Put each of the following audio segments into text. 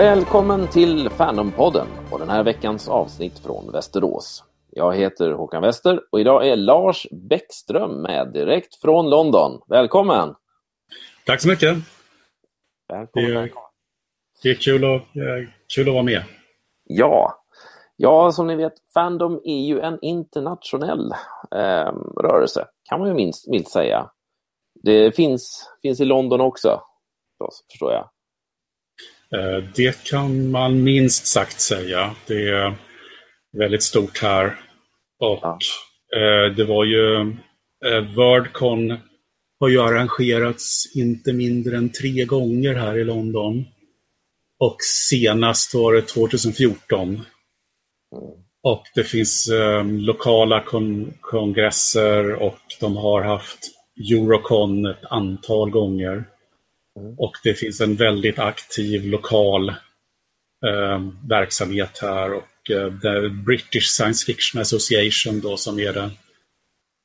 Välkommen till Fandompodden och den här veckans avsnitt från Västerås. Jag heter Håkan Wester och idag är Lars Bäckström med direkt från London. Välkommen! Tack så mycket! Välkommen, Det är-. Det är kul att, eh, kul att vara med. Ja. ja, som ni vet, Fandom är ju en internationell eh, rörelse, kan man ju minst, milt säga. Det finns, finns i London också, förstår jag. Eh, Det kan man minst sagt säga. Det är väldigt stort här. Och Ja. eh, det var ju eh, Wordcon har ju arrangerats inte mindre än tre gånger här i London. Och senast var det 2014. Mm. Och det finns eh, lokala kon kongresser och de har haft Eurocon ett antal gånger. Mm. Och det finns en väldigt aktiv lokal eh, verksamhet här. Och eh, the British Science Fiction Association då som är den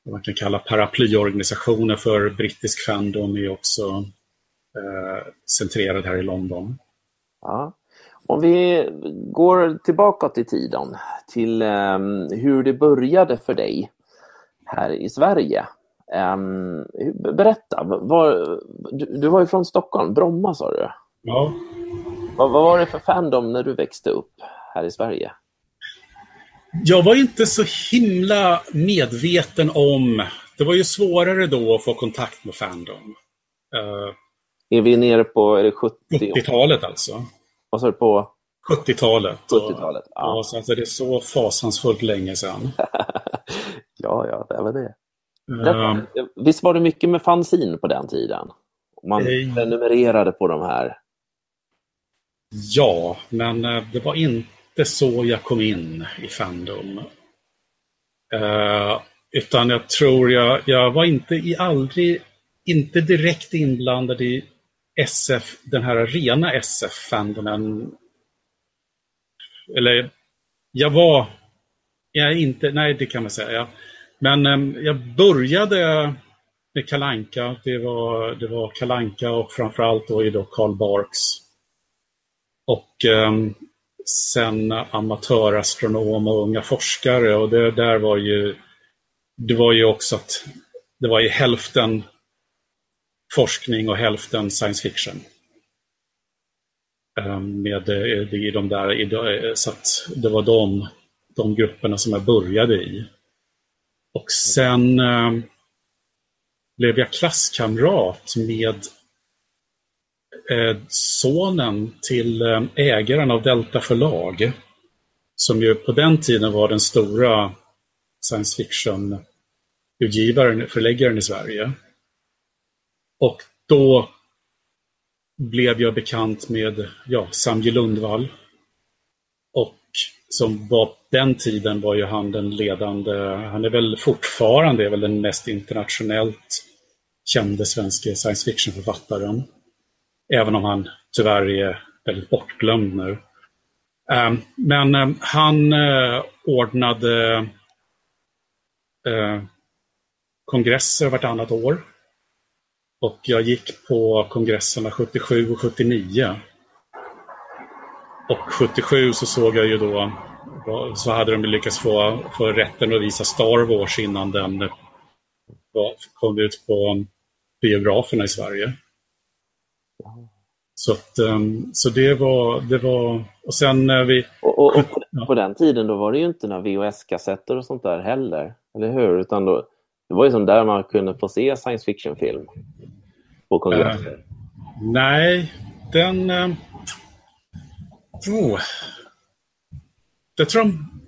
vad man kan kalla paraplyorganisationen för brittisk fandom är också eh, centrerad här i London. Ja. Om vi går tillbaka till tiden, till ehm, hur det började för dig här i Sverige. Ehm, berätta, var, du, du var ju från Stockholm, Bromma sa du. Ja, Vad, vad var det för fandom när du växte upp här i Sverige? Jag var inte så himla medveten om... Det var ju svårare då att få kontakt med Fandom. Uh, Är vi nere på är det 70? 70-talet alltså. Vad sa du på 70-talet. 70-talet? Ja. Ja. så alltså det är så fasansfullt länge sedan. ja, ja, det var det. Eh, Visst var det mycket med fanzine på den tiden? Man Eh. prenumererade på de här. ja, men eh, det var inte så jag kom in i Fandom. Eh, utan jag tror jag, jag var inte i aldrig, inte direkt inblandad i SF, den här rena SF-fandomen. Eller, jag var, jag är inte, nej det kan man säga. Men eh, jag började med Kalanka. Det var, det var Kalanka och framförallt då är då Karl Barks. Och ehm, sen amatörastronom och unga forskare. Och det där var ju, det var ju också att det var ju hälften forskning och hälften science fiction. Ehm, med eh, i de där, eh, så att det var de, de grupperna som jag började i. Och sen eh, blev jag klasskamrat med eh, sonen till eh, ägaren av Delta förlag. Som ju på den tiden var den stora science fiction-utgivaren, förläggaren i Sverige. Och då blev jag bekant med ja, Samje Lundvall. Som var på den tiden var ju han den ledande, han är väl fortfarande är väl den mest internationellt kände svenska science fiction-författaren. Även om han tyvärr är väldigt bortglömd nu. Ehm, men ehm, han eh, ordnade eh, kongresser vartannat år. Och jag gick på kongresserna 77 och 79. Och 77 så såg jag ju då, så hade de lyckats få, få rätten att visa Star Wars innan den kom ut på biograferna i Sverige. Så, att, ehm, så det var, det var, och sen när vi, Och, och, och på, Ja. på den tiden då var det ju inte några VHS-kassetter och sånt där heller. Eller hur? Utan då, det var ju som där man kunde få se science fiction-film. På kongresser. nej, den... Eh, oh, jag tror de,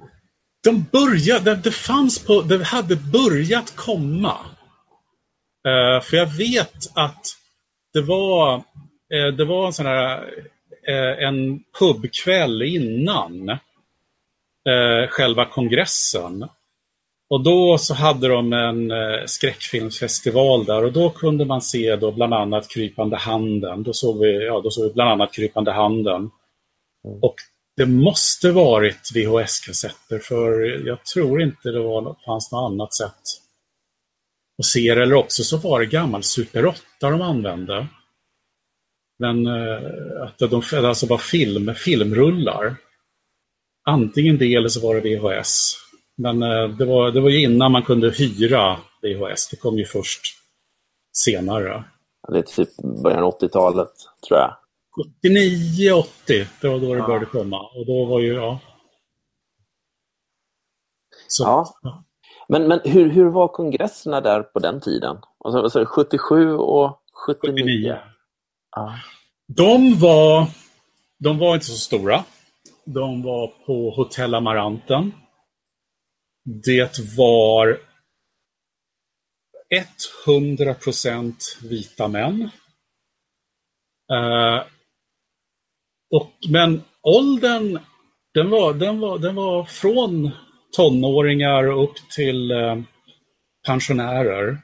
de började, det, fanns på, det hade börjat komma. Uh, för jag vet att det var, uh, det var en sån här, uh, en pubkväll innan själva kongressen. Och då så hade de en skräckfilmsfestival där och då kunde man se då bland annat Krypande handen. Då såg vi, ja, då såg vi bland annat Krypande handen. Och det måste varit VHS-kassetter för jag tror inte det var, fanns något annat sätt att se det. Eller också så var det gammal Super 8 de använde. Men eh, att de alltså var film, filmrullar. Antingen det eller så var det VHS. Men eh, det var, det var ju innan man kunde hyra VHS. Det kom ju först senare. Det är typ början av 80-talet, tror jag. 79, 80, det var då det ja. började komma. Och då var ju, ja. Så, ja. Men, men hur, hur var kongresserna där på den tiden? Alltså, alltså 77 och 79? 79. Ja. De, var, de var inte så stora. De var på Hotell Amaranten. Det var 100% vita män. Och, men åldern, den var, den, var, den var från tonåringar upp till uh, pensionärer.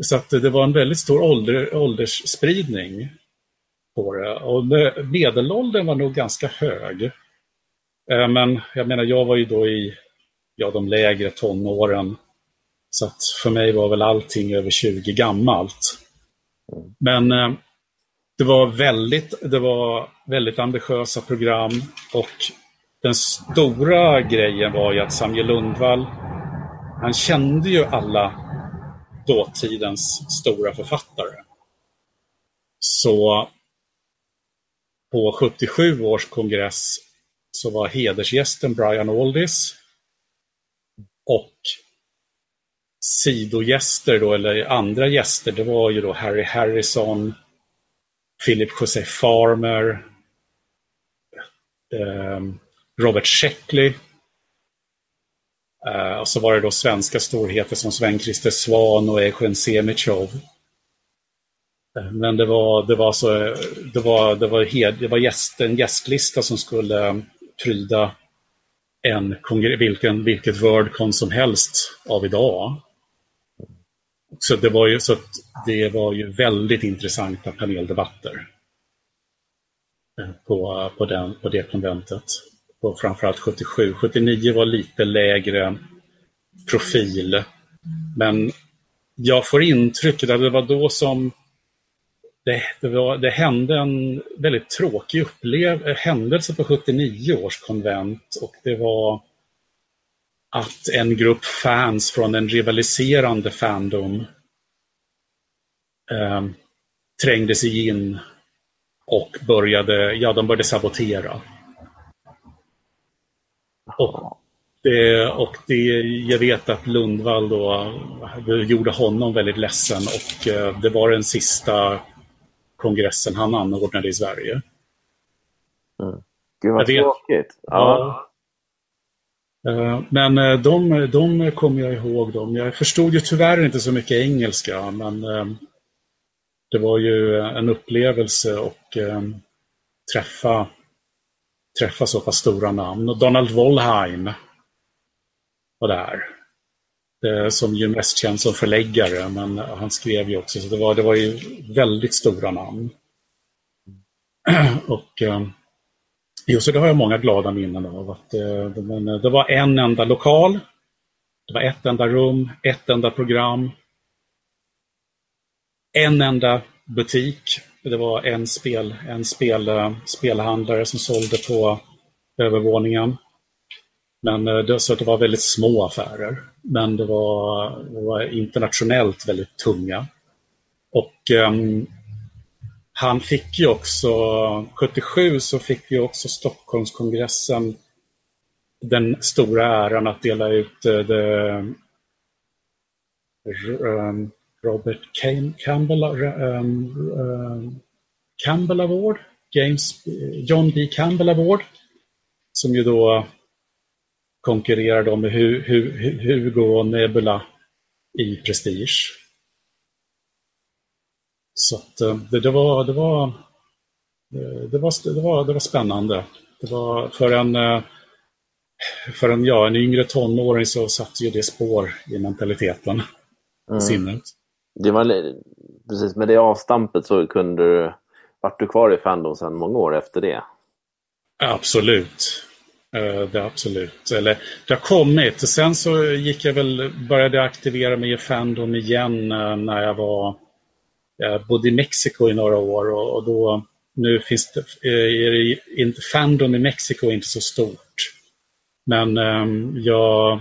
Så att det var en väldigt stor ålder, åldersspridning på det. Och medelåldern var nog ganska hög. Uh, men jag menar, jag var ju då i ja, de lägre tonåren. Så att för mig var väl allting över 20 gammalt. Men eh, det, var väldigt, det var väldigt ambitiösa program och den stora grejen var ju att Samuel Lundvall, han kände ju alla dåtidens stora författare. Så på 77 års kongress så var hedersgästen Brian Aldis och sidogäster då, eller andra gäster, det var ju då Harry Harrison, Philip José Farmer, ehm, Robert Sheckley. Eh, och så var det då svenska storheter som Sven-Christer Svan och Eugen Semichov. Eh, men det var, det var, så, det var, det var, hed, det var gäst, en gästlista som skulle ehm, pryda en, vilken, vilket Wordcon som helst av idag. Så det var ju, så det var ju väldigt intressanta paneldebatter eh, på, på, den, på det konventet. Och framförallt 77. 79 var lite lägre profil. Men jag får intrycket att det var då som det, det, var, det hände en väldigt tråkig upplev händelse på 79 års konvent och det var att en grupp fans från en rivaliserande fandom eh, trängde sig in och började, ja, de började sabotera. Och det, och det, jag vet att Lundvall då gjorde honom väldigt ledsen och eh, det var den sista kongressen han anordnade i Sverige. Mm. Gud vad tråkigt. Ja. Eh, men eh, de, de kommer jag ihåg. Dem. Jag förstod ju tyvärr inte så mycket engelska, men eh, det var ju en upplevelse och träffa, träffa så pass stora namn. Och Donald Wollheim var där. Som ju mest känd som förläggare, men han skrev ju också, så det var, det var ju väldigt stora namn. Och Jo, så det har jag många glada minnen av. Att, eh, men, eh, det var en enda lokal, det var ett enda rum, ett enda program, en enda butik. Det var en, spel, en spel, eh, spelhandlare som sålde på övervåningen. Men eh, det, så det var väldigt små affärer. Men det var, det var internationellt väldigt tunga. Och um, han fick ju också, 77 så fick ju också Stockholmskongressen den stora äran att dela ut eh, uh, the, um, Robert Campbell, um, Campbell Award, James, John D. Campbell Award, som ju då konkurrerar då med Hugo och Nebula i Prestige. Så att, eh, det, det, var, det, var, eh, det, var, det, var, det var spännande. Det var för en, eh, för en, ja, en yngre tonåring så satte ju det spår i mentaliteten, mm. sinnet. Det var, precis, med det avstampet så kunde du, vart du kvar i Fandom sedan många år efter det? Absolut. Det absolut. Eller, det har kommit. Sen så gick jag väl, började aktivera mig i Fandom igen när jag var jag bodde i Mexiko i några år och, och då nu finns det, är det inte, Fandom i Mexiko är inte så stort. Men um, jag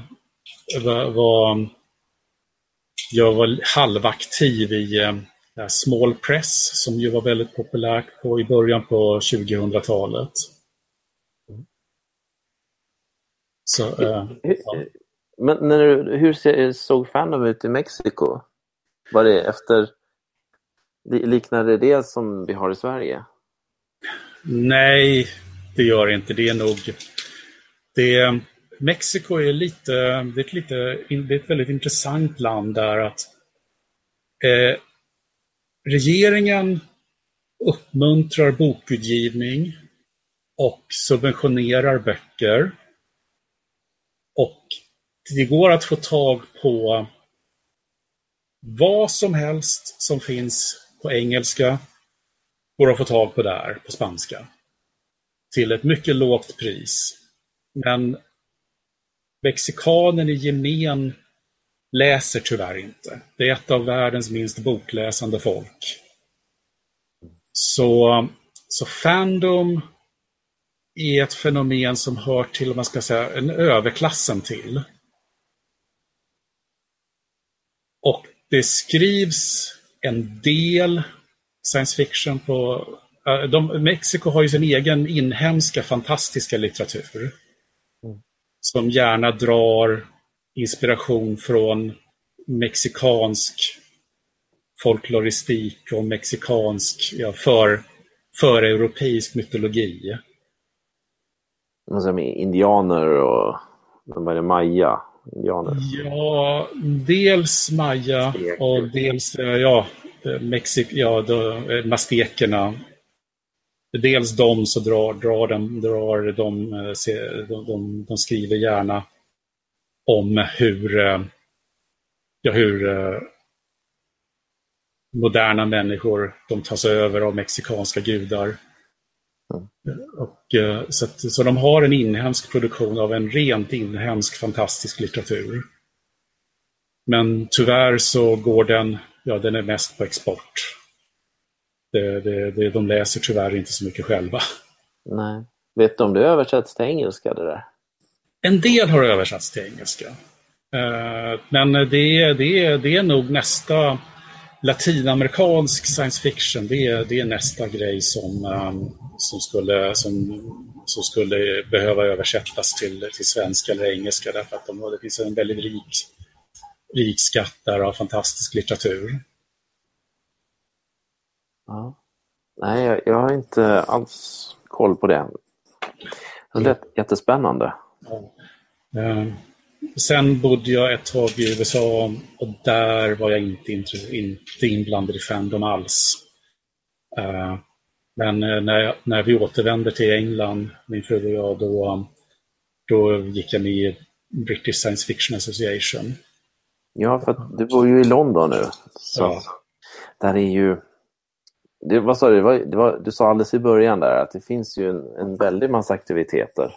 var, var, jag var halvaktiv i um, Small Press som ju var väldigt populärt på, i början på 2000-talet. Så, uh, ja. Men när du, hur såg Fandom ut i Mexiko? Var det efter, Liknar det som vi har i Sverige? Nej, det gör det inte. Det är nog... Det, Mexiko är lite, det är, ett lite, det är ett väldigt intressant land där att eh, regeringen uppmuntrar bokutgivning och subventionerar böcker. Och det går att få tag på vad som helst som finns på engelska går att få tag på där, på spanska. Till ett mycket lågt pris. Men mexikanen i gemen läser tyvärr inte. Det är ett av världens minst bokläsande folk. Så, så Fandom är ett fenomen som hör till, man ska säga, en överklassen till. Och det skrivs en del science fiction på... De, Mexiko har ju sin egen inhemska fantastiska litteratur. Mm. Som gärna drar inspiration från mexikansk folkloristik och mexikansk, ja, för, för europeisk mytologi. Som indianer och vad är det, maya? Indianer. Ja, dels maya och dels ja, Mexik, ja, då, mastekerna. Dels de så drar, drar, de, drar de, de, de, de skriver gärna om hur, ja, hur moderna människor de tas över av mexikanska gudar. Och, så, att, så de har en inhemsk produktion av en rent inhemsk fantastisk litteratur. Men tyvärr så går den ja, den är mest på export. Det, det, det, de läser tyvärr inte så mycket själva. Nej. Vet du om det översätts till engelska det där? En del har översatts till engelska. Uh, men det, det, det är nog nästa latinamerikansk science fiction, det är, det är nästa grej som, um, som, skulle, som, som skulle behöva översättas till, till svenska eller engelska därför att de, det finns en väldigt rik rik skatt där av fantastisk litteratur. Ja. Nej, jag, jag, har inte alls koll på det. Det lät jättespännande. Ja. Uh, sen bodde jag ett tag i USA och där var jag inte, inte inblandad i Fandom alls. Uh, men uh, när, jag, när vi återvände till England, min fru och jag, då, då gick jag med i British Science Fiction Association. Ja, för du bor ju i London nu. Så ja. Där är ju... Det, vad sa du? Det var, det var, du sa alldeles i början där att det finns ju en, en väldig massa aktiviteter.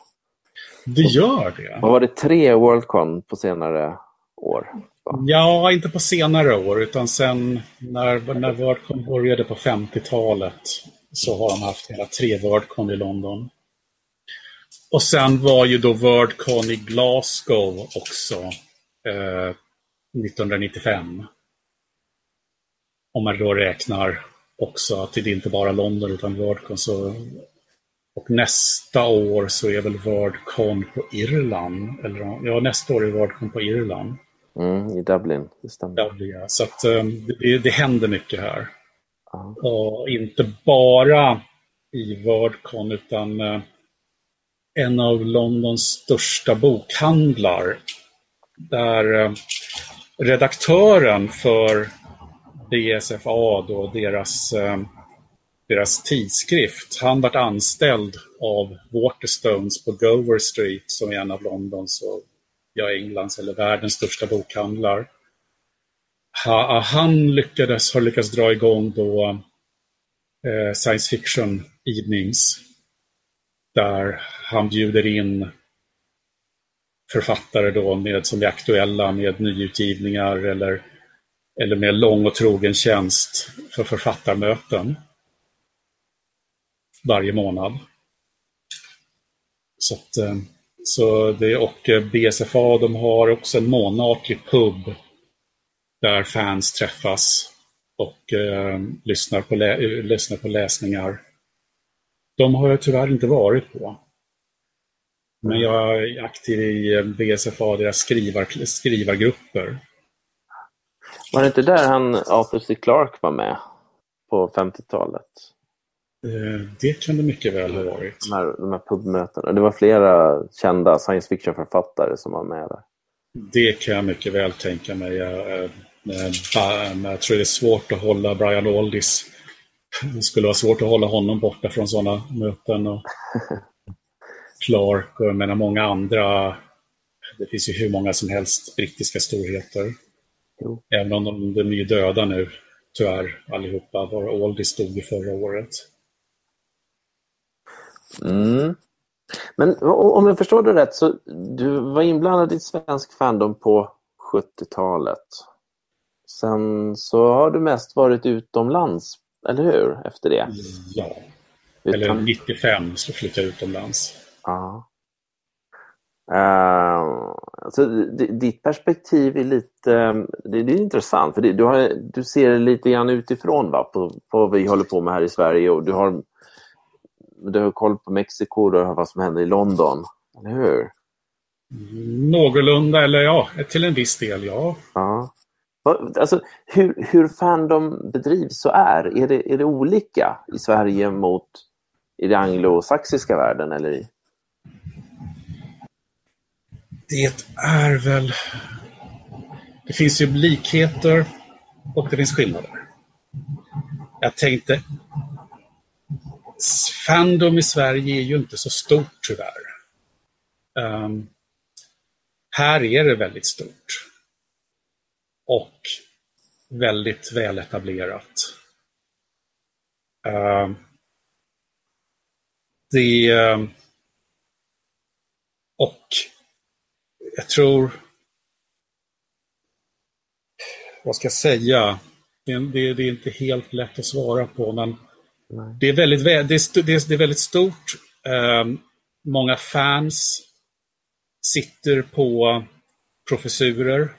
Det gör det. Vad var det, tre Worldcon på senare år? Ja, inte på senare år, utan sen när, när Worldcon började på 50-talet så har de haft hela tre Worldcon i London. Och sen var ju då Worldcon i Glasgow också eh, 1995. Om man då räknar också att det inte bara London utan Wordcon. Så, och nästa år så är väl Wordcon på Irland. Eller, ja, nästa år är Wordcon på Irland. Mm, I Dublin, det stämmer. Dublin, ja. Så att, um, det, det händer mycket här. Aha. Och inte bara i Wordcon utan uh, en av Londons största bokhandlar där uh, redaktören för DSFA, då, deras, eh, deras tidskrift, han vart anställd av Waterstones på Gower Street som är en av Londons och ja, Englands eller världens största bokhandlar. Ha, ah, han lyckades, har lyckats dra igång då eh, science fiction evenings där han bjuder in författare då med, som är aktuella med nyutgivningar eller eller med lång och trogen tjänst för författarmöten varje månad. Så, att, eh, så det, och BSFA de har också en månatlig pub där fans träffas och eh, lyssnar, på lyssnar på läsningar. De har jag tyvärr inte varit på. Men jag är aktiv i eh, BSFA, deras skrivar, skrivargrupper. Var det inte där han Arthur C. Clarke var med på 50-talet? Eh, det kan det mycket väl ha varit. De här, de här pubmötena. Det var flera kända science fiction-författare som var med där. Det kan jag mycket väl tänka mig. Jag, men jag tror det är svårt att hålla Brian Aldis. Det skulle vara svårt att hålla honom borta från sådana möten. Och Clark och jag menar många andra. Det finns ju hur många som helst brittiska storheter. Jo. Även om de, de är döda nu, tyvärr, allihopa. Var Aldis dog förra året. Mm. Men om jag förstår det rätt så du var inblandad i svensk fandom på 70-talet. Sen så har du mest varit utomlands, eller hur? Efter det? Ja. Eller Utan... 95 så flyttade jag utomlands. Ja. Uh, alltså, ditt perspektiv är lite det, det är intressant, för det, du, har, du ser lite grann utifrån va, på, på vad vi håller på med här i Sverige och du har, du har koll på Mexiko och vad som händer i London, eller hur? Någorlunda, eller ja, till en viss del, ja. ja. Alltså, hur, hur Fandom bedrivs och är, är det, är det olika i Sverige mot i den anglosaxiska världen? Eller i? Det är väl... Det finns ju likheter och det finns skillnader. Jag tänkte... Fandom i Sverige är ju inte så stort tyvärr. Um, här är det väldigt stort. Och väldigt väletablerat. Uh, det... Uh, och jag tror... Vad ska jag säga? Det, det, det är inte helt lätt att svara på, men det är, väldigt, det, är, det är väldigt stort. Um, många fans sitter på professurer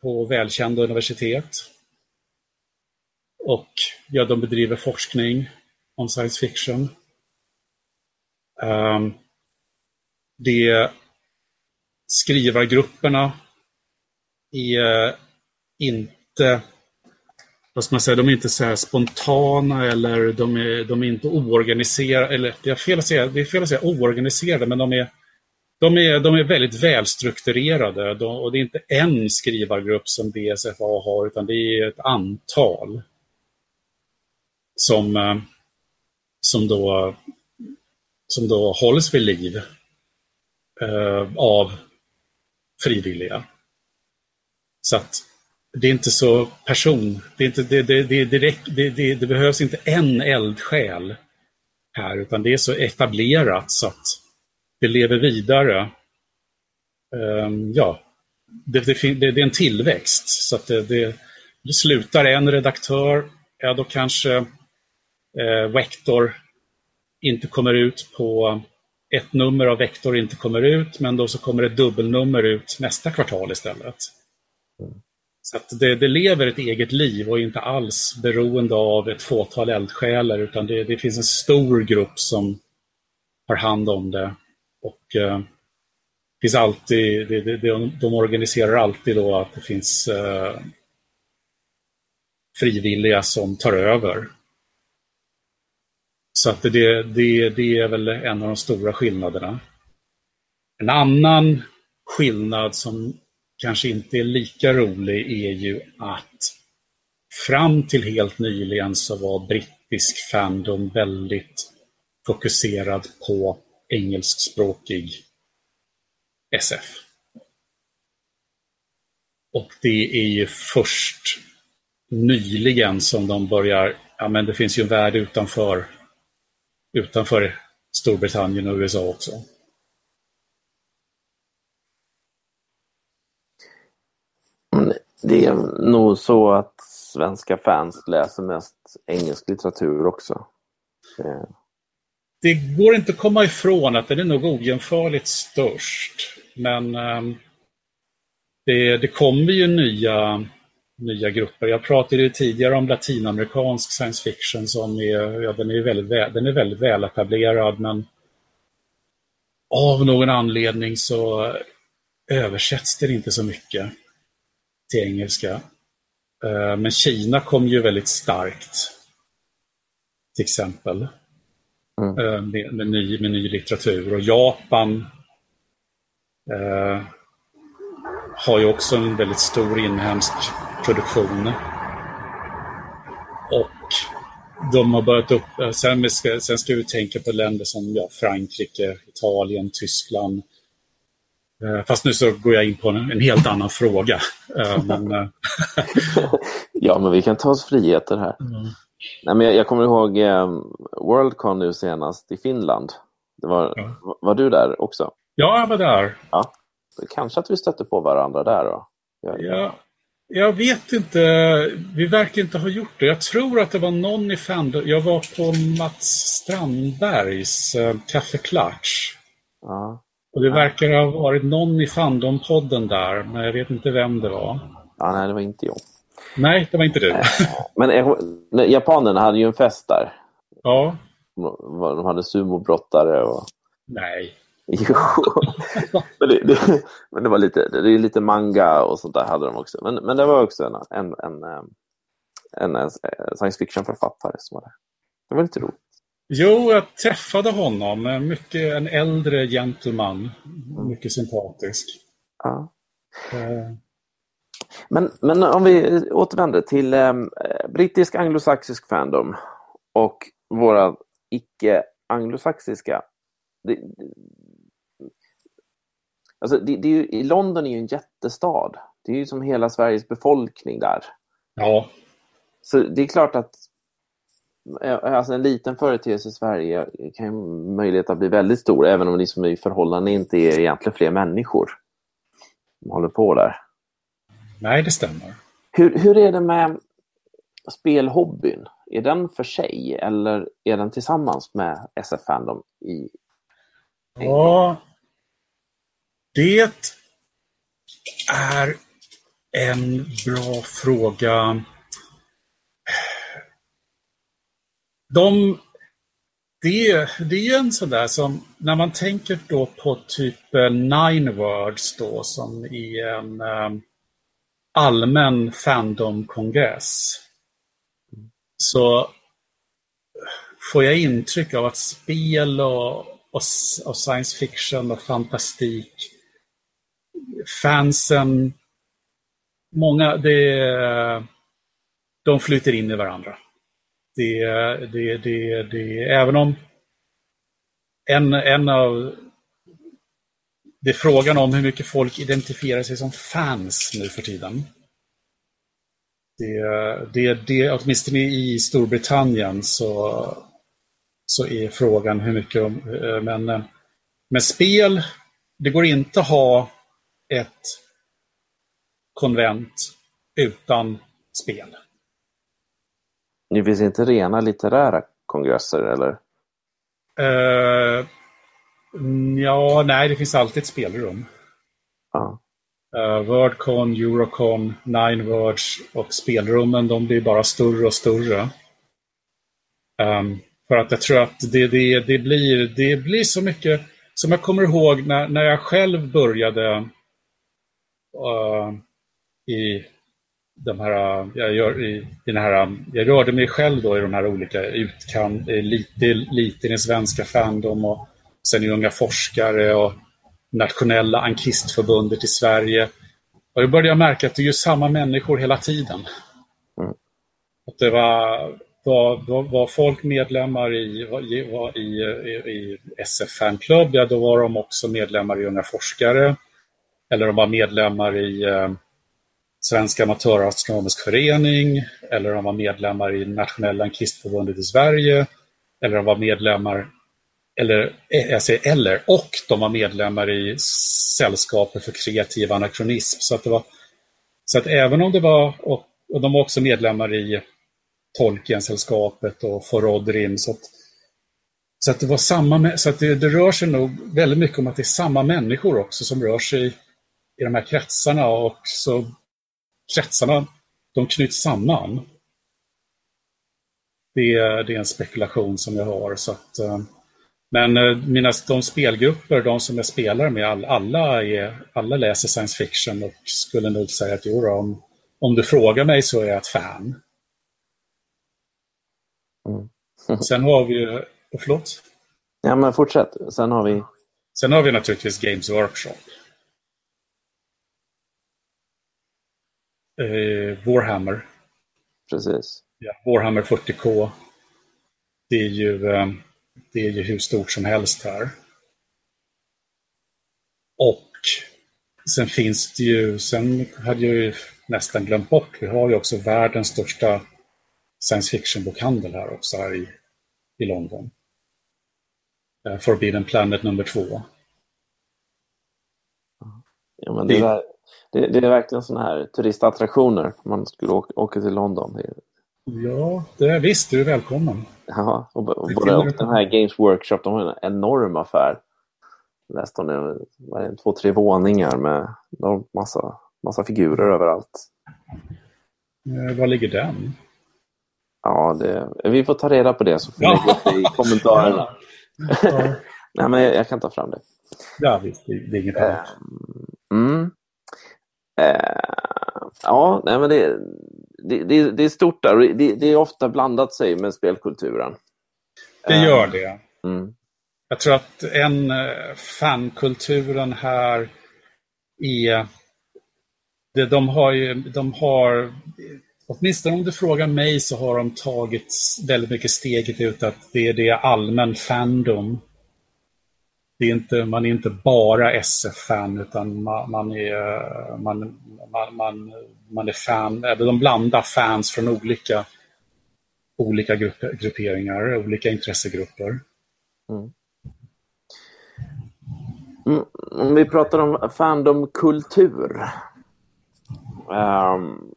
på välkända universitet. Och ja, de bedriver forskning om science fiction. Um, det skrivargrupperna är inte vad ska man säga, de är inte så spontana eller de är, de är inte oorganiserade. Eller det är, fel att säga, det är fel att säga oorganiserade, men de är, de är, de är väldigt välstrukturerade. De, och det är inte en skrivargrupp som BSFA har, utan det är ett antal som, eh, som, då, som då hålls vid liv eh, av frivilliga. Så att det är inte så person, det, är inte, det, det, det, direkt, det, det, det behövs inte en eldsjäl här, utan det är så etablerat så att det lever vidare. Um, ja, det, det, det, är en tillväxt. Så att det, det, det slutar en redaktör, ja då kanske eh, Vector inte kommer ut på ett nummer av Vector inte kommer ut, men då så kommer ett dubbelnummer ut nästa kvartal istället. Så att det, det, lever ett eget liv och är inte alls beroende av ett fåtal eldsjälar, utan det, det, finns en stor grupp som har hand om det. Och eh, finns alltid, det, det, de organiserar alltid då att det finns eh, frivilliga som tar över så att det, det, det är väl en av de stora skillnaderna. En annan skillnad som kanske inte är lika rolig är ju att fram till helt nyligen så var brittisk fandom väldigt fokuserad på engelskspråkig SF. Och det är ju först nyligen som de börjar, ja men det finns ju en värld utanför utanför Storbritannien och USA också. Det är nog så att svenska fans läser mest engelsk litteratur också. Eh, Det går inte att komma ifrån att den är nog ojämförligt störst. Men ehm, det, det kommer ju nya, nya grupper. Jag pratade ju tidigare om latinamerikansk science fiction som är, ja, den är väldigt, väl, den är väldigt väletablerad men av någon anledning så översätts den inte så mycket till engelska. Eh, Men Kina kom ju väldigt starkt. Till exempel. Mm. Eh, Med, med, ny, med ny litteratur. Och Japan eh, har ju också en väldigt stor inhemsk produktion. Och de har börjat upp... eh, Sen, ska, sen ska vi tänka på länder som ja, Frankrike, Italien, Tyskland. Eh, Fast nu så går jag in på en, en helt annan fråga. Eh, Men, eh, ja, men vi kan ta oss friheter här. Nej, men jag, jag kommer ihåg eh, Worldcon nu senast i Finland. Det var, Ja. var du där också? ja, jag var där. Kanske att vi stötte på varandra där då? Ja, Ja, jag vet inte. Vi verkar inte ha gjort det. Jag tror att det var någon i Fandom. Jag var på Mats Strandbergs äh, Café Clutch. ja. Och det verkar ha varit någon i Fandom-podden där, men jag vet inte vem det var. ja, nej, det var inte jag. Nej, det var inte du. Men nej, japanerna hade ju en fest där. Ja, De hade sumobrottare och... nej. Jo. men, det, det, men det var lite, det är lite manga och sånt där hade de också. Men, men det var också en, en, en, eh, en, eh, science fiction-författare som var där. Det var lite roligt. Jo, jag träffade honom. Mycket, en äldre gentleman. Mycket sympatisk. Ja. Eh, Men, men om vi återvänder till eh, brittisk anglosaxisk fandom och våra icke-anglosaxiska. Det, alltså det, det är ju, London är ju en jättestad. Det är ju som hela Sveriges befolkning där. Ja, Så det är klart att alltså en liten företeelse i Sverige kan ju möjlighet att bli väldigt stor, även om det som i förhållande inte är egentligen fler människor som håller på där. nej det stämmer. Hur, hur är det med spelhobbyn? Är den för sig eller är den tillsammans med SF Fandom? I... Ja, det är en bra fråga. De, det, det är ju en sån där som, när man tänker då på typ eh, Nine Words då, som i en eh, allmän Fandom-kongress, så får jag intryck av att spel och, och, och science fiction och fantastik, fansen, många, det, de flyter in i varandra. Det, det, det, det, även om en, en av det är frågan om hur mycket folk identifierar sig som fans nu för tiden. Det, det, det, åtminstone i Storbritannien så, så är frågan hur mycket de, eh, men, med men spel, det går inte att ha ett konvent utan spel. Det finns inte rena litterära kongresser eller? Uh, ja, nej, det finns alltid ett spelrum. Ja. Uh, Wordcon, Eurocon, Nine Words och spelrummen de blir bara större och större. Um, för att jag tror att det, det, det, blir, det blir så mycket, som jag kommer ihåg när, när jag själv började uh, i de här, jag, gör, i, den här, jag rörde mig själv då i de här olika utkant, lite, lite i den svenska fandom och sen i Unga forskare och nationella ankistförbundet i Sverige. Och då började jag märka att det är ju samma människor hela tiden. Mm. Att det var, var, var, folk medlemmar i, var, var i, i, i SF Fanclub, ja då var de också medlemmar i Unga forskare. Eller de var medlemmar i Svenska amatörastronomisk förening, eller de var medlemmar i Nationella ankistförbundet i Sverige, eller de var medlemmar eller, eh, jag säger eller, och de var medlemmar i Sällskapet för kreativ anakronism. Så att det var, Så att även om det var, och, och de var också medlemmar i Tolkien-sällskapet och Forodrim, så att, så att det var samma, så att det, det, rör sig nog väldigt mycket om att det är samma människor också som rör sig i de här kretsarna och så kretsarna, de knyts samman. Det är, det är en spekulation som jag har. Så att, eh, men eh, mina, de spelgrupper, de som jag spelar med, alla, är, alla läser science fiction och skulle nog säga att jo, om, om du frågar mig så är jag ett fan. Mm. Sen har vi ju, förlåt? Ja men fortsätt, sen har vi? Sen har vi naturligtvis Games Workshop. Eh, Warhammer. Precis. Ja, Warhammer 40K. Det är ju eh, det är ju hur stort som helst här. Och sen finns det ju, sen hade jag ju nästan glömt bort, vi har ju också världens största science fiction-bokhandel här också, här i, i London. Uh, Forbidden Planet nummer två. Ja, men det, är, det, det är verkligen sådana här turistattraktioner om man skulle åka, åka till London. Ja, det är, visst, du är välkommen. Ja, och, och både och den här Games Workshop, de har en enorm affär. Läste om det, två, tre våningar med massa, massa figurer överallt. Eh, var ligger den? Ja, det, vi får ta reda på det så får ni det i kommentarerna. Ja. nej, men jag, jag, kan ta fram det. Ja, visst. Det, det är inget annat. Ehm, mm. Uh, ja, nej, men det, det, det, det är stort där. Det, det är ofta blandat sig med spelkulturen. Det gör det. Mm. Jag tror att en eh, fankulturen här är... Det, de har ju, de har, åtminstone om du frågar mig så har de tagit väldigt mycket steget ut att det, det är allmän fandom. Det är inte, man är inte bara SF-fan utan man, man, är, eh, man, man, man, man är fan, eller de blandar fans från olika, olika grupp, grupperingar, olika intressegrupper. Mm. Mm, om vi pratar om fandomkultur. Um,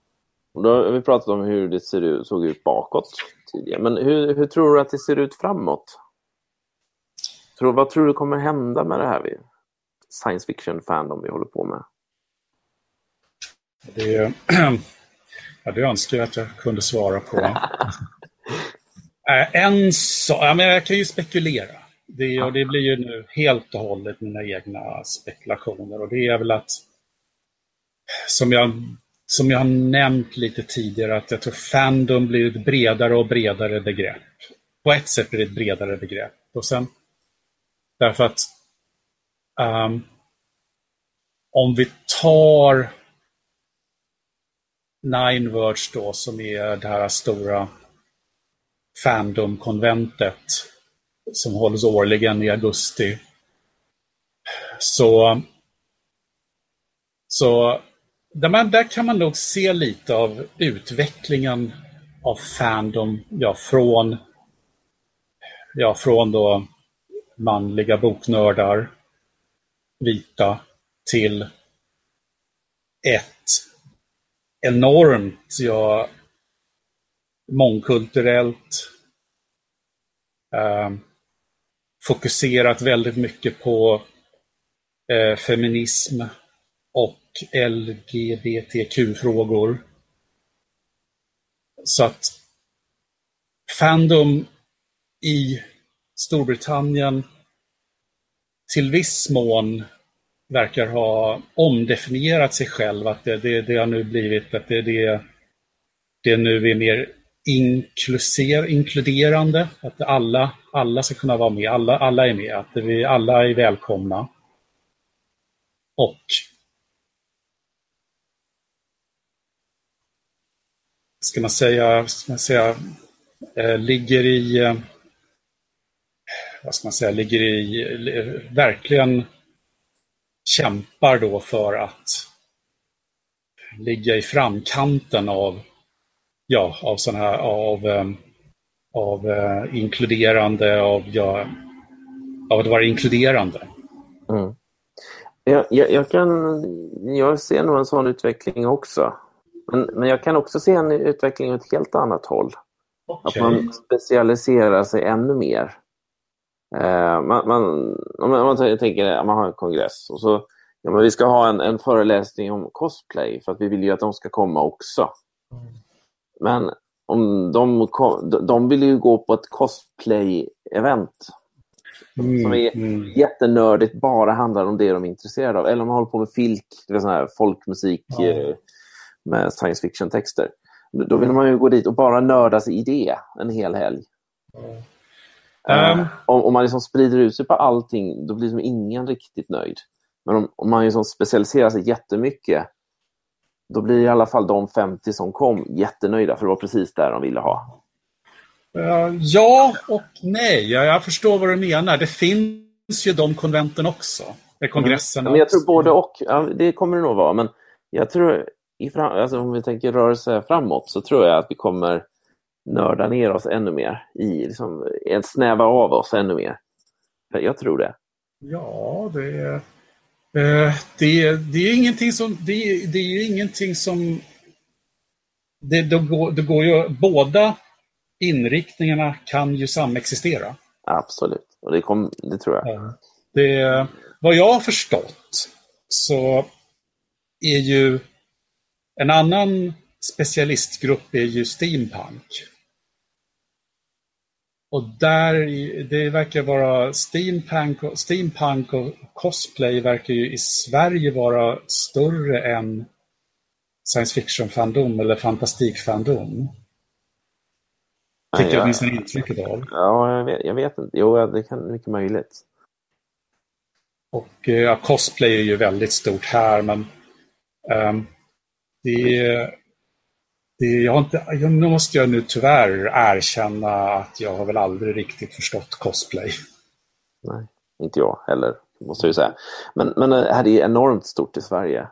då har vi pratat om hur det ser ut, såg ut bakåt tidigare. Men hur, hur tror du att det ser ut framåt? Tror, vad tror du kommer hända med det här science fiction fandom vi håller på med? Det, ja, det önskar jag att jag kunde svara på. Äh, en så, ja, men jag kan ju spekulera. Det, och det blir ju nu helt och hållet mina egna spekulationer. Och det är väl att, som jag, som jag har nämnt lite tidigare, att jag tror fandom blir ett bredare och bredare begrepp. På ett sätt blir det ett bredare begrepp. Och sen, därför att um, om vi tar Nine Words då, som är det här stora Fandom-konventet som hålls årligen i augusti. Så, så där, man, där kan man nog se lite av utvecklingen av Fandom ja, från, ja, från då manliga boknördar, vita, till ett enormt ja, mångkulturellt. Eh, fokuserat väldigt mycket på eh, feminism och LGBTQ-frågor. Så att Fandom i Storbritannien till viss mån verkar ha omdefinierat sig själv. Att det, det, det har nu blivit att det, det, det nu är mer inkluser, inkluderande. Att alla, alla ska kunna vara med. Alla, alla är med. Att vi alla är välkomna. Och ska man säga, ska man säga eh, ligger i eh, vad ska man säga, ligger i verkligen kämpar då för att ligga i framkanten av, ja, av sådana här, av, eh, av uh, inkluderande, av, ja, av att vara inkluderande. Mm. Jag, jag, jag, kan, jag ser nog en sån utveckling också. Men, men jag kan också se en utveckling åt ett helt annat håll. Okay. Att man specialiserar sig ännu mer. Eh, man, man, om man, man tänker att man har en kongress och så ja, men vi ska ha en, en föreläsning om cosplay för att vi vill ju att de ska komma också. Men om de, de vill ju gå på ett cosplay-event mm, som är mm. jättenördigt, bara handlar om det de är intresserade av. Eller om man håller på med filk, sån här folkmusik ja. Eh, med science fiction-texter. Då vill man ju gå dit och bara nörda sig i det en hel helg. Um. om, om, man liksom sprider ut sig på allting, då blir liksom ingen riktigt nöjd. Men om, om man liksom specialiserar sig jättemycket, då blir i alla fall de 50 som kom jättenöjda, för det var precis där de ville ha. Uh, ja och nej, jag, jag förstår vad du menar. Det finns ju de konventen också. Kongressen mm. men jag tror både och, ja, det kommer det nog vara, men jag tror i fram, alltså om vi tänker rörelse framåt så tror jag att vi kommer nörda ner oss ännu mer, i, liksom, snäva av oss ännu mer. Jag tror det. Ja, det är, eh, det, det är ingenting som... Det, det är ingenting som... Det, det, går, det går ju, båda inriktningarna kan ju samexistera. Absolut, och det, kom, det tror jag. Det, vad jag har förstått så är ju en annan specialistgrupp är ju steampunk. Och där, det verkar vara steampunk och, steampunk och cosplay verkar ju i Sverige vara större än science fiction-fandom eller fantastik-fandom. Fick jag åtminstone intrycket av. Ja, jag vet, jag vet inte. Jo, det kan mycket möjligt. Och ja, cosplay är ju väldigt stort här, men um, det, det, jag har inte, jag måste jag nu tyvärr erkänna att jag har väl aldrig riktigt förstått cosplay. Nej, inte jag heller, måste jag säga. Men, men det här är enormt stort i Sverige.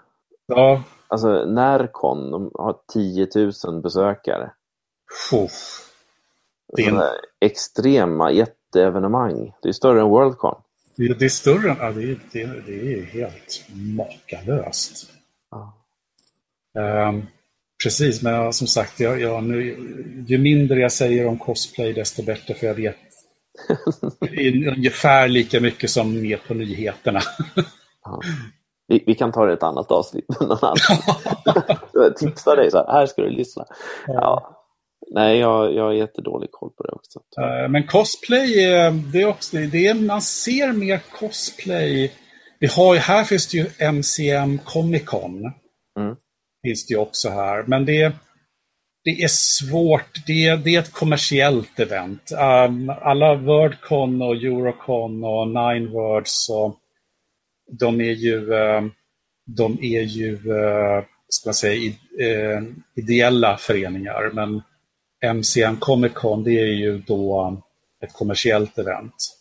Ja. Alltså Närcon, de har 10 000 besökare. Oh. Det är en... extrema jätteevenemang. Det är större än Worldcon. Det, det är större, ja, det, är, det, det är helt makalöst. Ja. Um, precis, men som sagt, jag, jag, nu, ju mindre jag säger om cosplay desto bättre, för jag vet ungefär lika mycket som med på nyheterna. Ja. Vi, vi, kan ta det i ett annat avsnitt. Tipsa dig så här, här ska du lyssna. Ja. Nej, jag, jag har jättedålig koll på det också. Uh, men cosplay, det är också, det är, man ser mer cosplay. Vi har, här finns det ju MCM Comic Con. Finns det ju också här. Men det, det är svårt. Det, det är ett kommersiellt event. Um, alla Wordcon och Eurocon och Nine Words och de är ju, um, de är ju uh, ska man säga, uh, ideella föreningar. Men MCN Comic Con det är ju då ett kommersiellt event.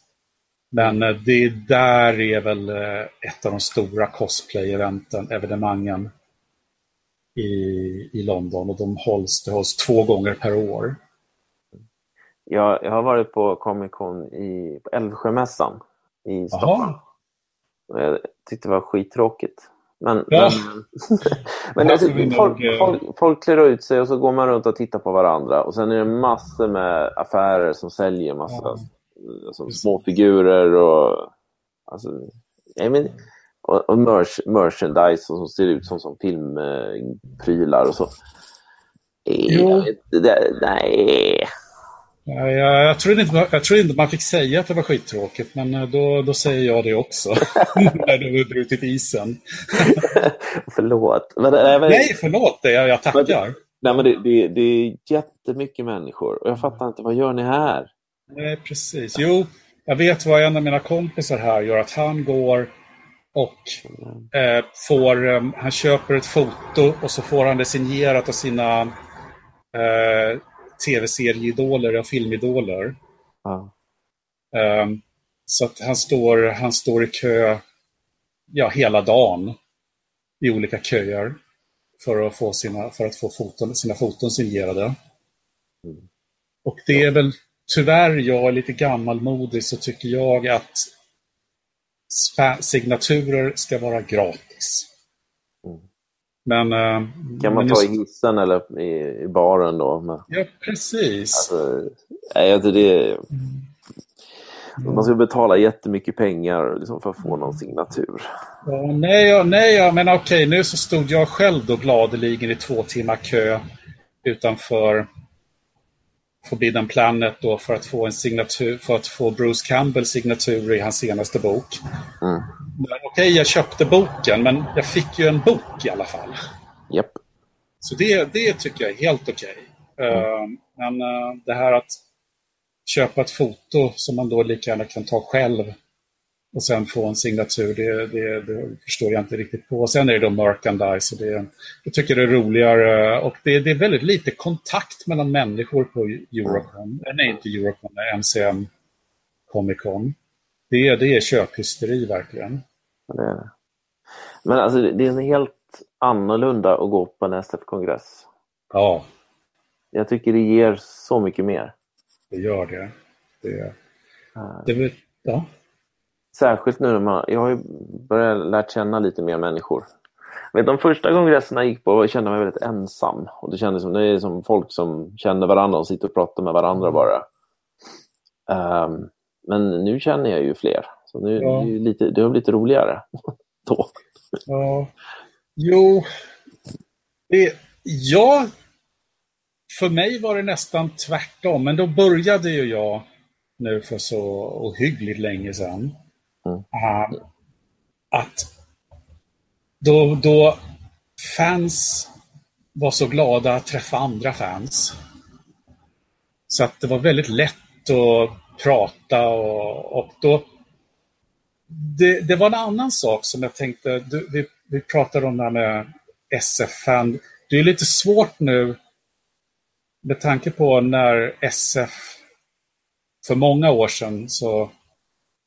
Men uh, det där är väl ett av de stora cosplay-eventen, evenemangen i, i London och de hålls, det hålls två gånger per år. Jag, jag har varit på Comic Con i på Älvsjömässan i Stockholm. Jag tyckte det var skittråkigt. Men, ja. men, men alltså, folk, folk, folk klär ut sig och så går man runt och tittar på varandra och sen är det massor med affärer som säljer massa ja. alltså, små figurer och alltså, jag men, och, och merch, merchandise som ser ut som, som filmprylar och så. Jo. Det, nej. Ja, jag, jag, trodde inte, jag inte man fick säga att det var skittråkigt, men eh, då, då säger jag det också. När du har brutit isen. förlåt. Men, nej, men, nej, förlåt. Det, jag, jag tackar. Men, nej, men det, det, det är jättemycket människor och jag fattar inte, vad gör ni här? Nej, precis. Jo, jag vet vad en av mina kompisar här gör, att han går och eh, får, eh, han köper ett foto och så får han det signerat av sina eh, tv-serieidoler och filmidoler. Ah. så att han står, han står i kö ja, hela dagen i olika köer för att få sina, för att få foton, sina foton signerade. Mm. Och det är väl tyvärr, jag är lite gammalmodig, så tycker jag att signaturer ska vara gratis. Mm. Men, eh, Kan man men ta just- i hissen eller i, i baren då? Men, Ja, precis. alltså, nej, tror det, man ska betala jättemycket pengar liksom, för att få någon signatur. Ja, nej, ja, nej ja, men okej, nu så stod jag själv då gladeligen i två timmar kö utanför Forbidden Planet då för att få en signatur, för att få Bruce Campbells signatur i hans senaste bok. Mm. Okej, jag köpte boken, men jag fick ju en bok i alla fall. Japp. Så det, det tycker jag är helt okej. Eh, men eh, det här att köpa ett foto som man då lika gärna kan ta själv och sen få en signatur, det, det, det förstår jag inte riktigt på. Sen är det då merchandise och det, jag tycker det är roligare och det, det är väldigt lite kontakt mellan människor på Eurocon, eh, nej inte Eurocon, MCM Comic Con. Det, är- det är köphysteri verkligen. Det. Men alltså, det är en helt annorlunda att gå på en SF-kongress. Ja, Jag tycker det ger så mycket mer. det gör det. det, Eh, det ja. Särskilt nu när man, jag har ju börjat lärt känna lite mer människor. Vet, de första kongresserna jag gick på kände jag mig väldigt ensam. Och det kändes som, det är som folk som känner varandra och sitter och pratar med varandra bara. Ehm, men nu känner jag ju fler. Så nu Ja. det är ju lite, det har blivit roligare. Då. Ja, jo. Det, ja, för mig var det nästan tvärtom. Men då började ju jag nu för så ohyggligt länge sedan. Mm. Uh, att då, då fans var så glada att träffa andra fans. Så att det var väldigt lätt att prata och, och då det, det var en annan sak som jag tänkte, du, vi, vi pratade om det här med SF-fan. Det är lite svårt nu med tanke på när SF för många år sedan så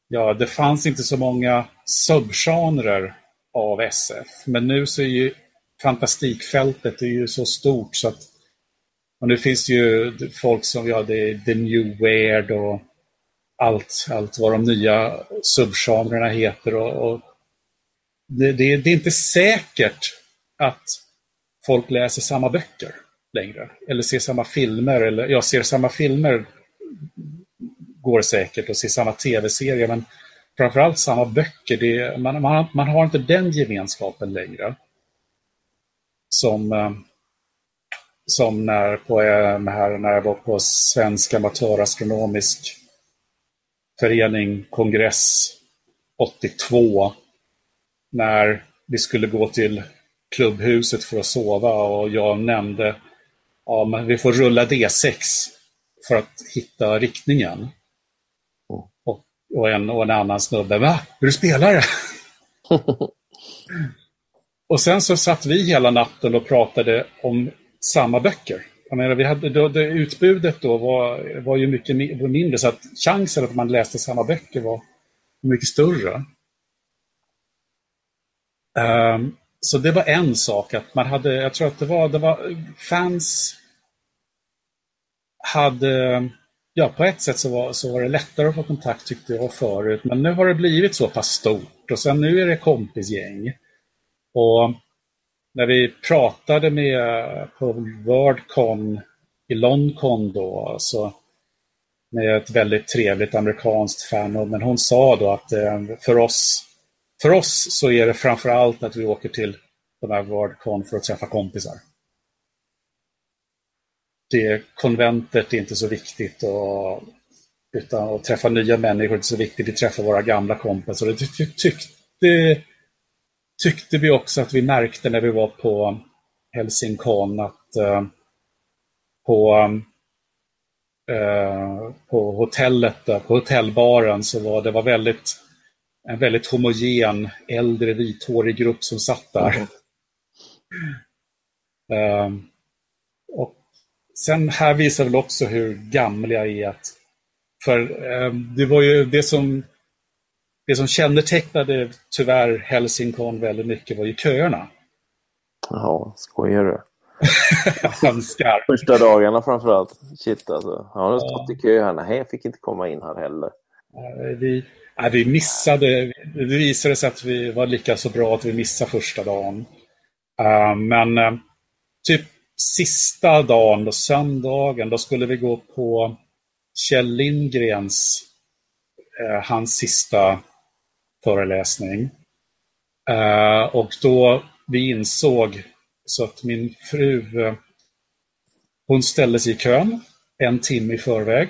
ja, det fanns inte så många subgenrer av SF. Men nu så är ju fantastikfältet är ju så stort så att och nu finns det ju folk som, ja, det är The New Weird och allt, allt vad de nya subgenrerna heter. Och, och det, det, det är inte säkert att folk läser samma böcker längre. Eller ser samma filmer. Eller, jag ser samma filmer går säkert och se samma tv-serier. Men framförallt samma böcker. Det, man, man, man har inte den gemenskapen längre. Som, eh, som när, på, eh, här, när jag var på Svensk amatörastronomisk förening, kongress 82. När vi skulle gå till klubbhuset för att sova och jag nämnde ja, men vi får rulla D6 för att hitta riktningen. Och, en, och en annan snubbe, va? Är du spelare? och sen så satt vi hela natten och pratade om samma böcker. Jag menar, vi hade, då, det, utbudet då var, var ju mycket mindre, så att chansen att man läste samma böcker var mycket större. Ehm, så det var en sak, att man hade, jag tror att det var, det var fans hade, ja på ett sätt så var, så var det lättare att få kontakt tyckte jag förut, men nu har det blivit så pass stort och sen nu är det kompisgäng. Och när vi pratade med på Wordcon i London då, så med ett väldigt trevligt amerikanskt fan, men hon sa då att eh, för oss, för oss så är det framför allt att vi åker till de här Wordcon för att träffa kompisar. Det konventet är inte så viktigt och, utan att träffa nya människor är inte så viktigt. Vi träffar våra gamla kompisar. Det ty- tyckte, tyckte vi också att vi märkte när vi var på Helsingkon att eh, på, eh, på hotellet, där, på hotellbaren, så var det var väldigt en väldigt homogen äldre vithårig grupp som satt där. Ehm, och sen här visar väl också hur gammal jag är. Att, för ehm, det var ju det som det som kännetecknade tyvärr Helsingkon väldigt mycket var ju köerna. Jaha, skojar du? Första dagarna framförallt. Shit alltså. Jag har Ja. stått i kö här. Nej, jag fick inte komma in här heller. Eh, Vi, Nej, vi missade, det visade sig att vi var lika så bra att vi missade första dagen. Uh, men uh, typ sista dagen, då, söndagen, då skulle vi gå på Kjell Lindgrens, uh, hans sista föreläsning. och då vi insåg så att min fru, hon ställde sig i kön en timme i förväg.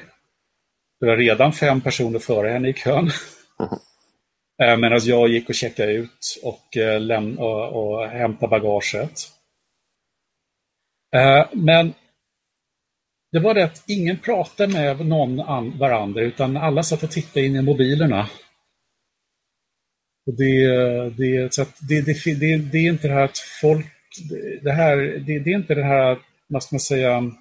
Det var redan fem personer före henne i kön. Mm. Medan jag gick och checkade ut och, eh, läm- och, och hämtade bagaget. Eh, men det var det att ingen pratade med någon varandra utan alla satt och tittade in i mobilerna. Och det, det, så det, det, det, det är inte det här att folk... Det, här, det, det är inte det här, vad ska man säga,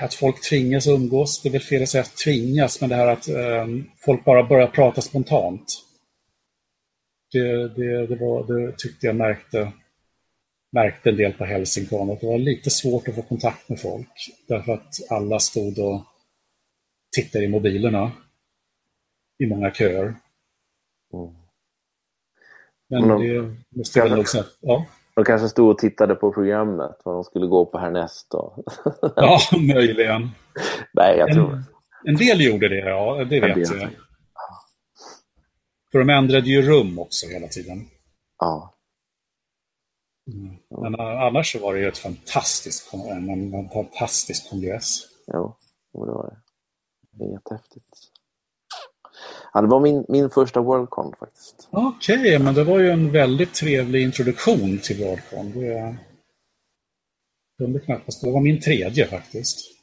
att folk tvingas umgås, det är väl fel att säga att tvingas, men det här att eh, folk bara börjar prata spontant. Det, det, det, var, det tyckte jag märkte, märkte en del på Helsingfors, att det var lite svårt att få kontakt med folk, därför att alla stod och tittade i mobilerna i många köer. Mm. Men, men det måste jag nog säga. Ja. De kanske stod och tittade på programmet, vad de skulle gå på härnäst. Då. ja, möjligen. Nej, jag tror en, en del gjorde det, ja. Det vet jag. För de ändrade ju rum också hela tiden. Ja. Mm. Men annars så var det ju ett fantastiskt, en, en fantastisk kongress. Jo, det var det. Jättehäftigt. Ja, det var min, min första Worldcon faktiskt. Okej, okay, men det var ju en väldigt trevlig introduktion till Worldcon. Det kunde knappast. Det var min tredje faktiskt.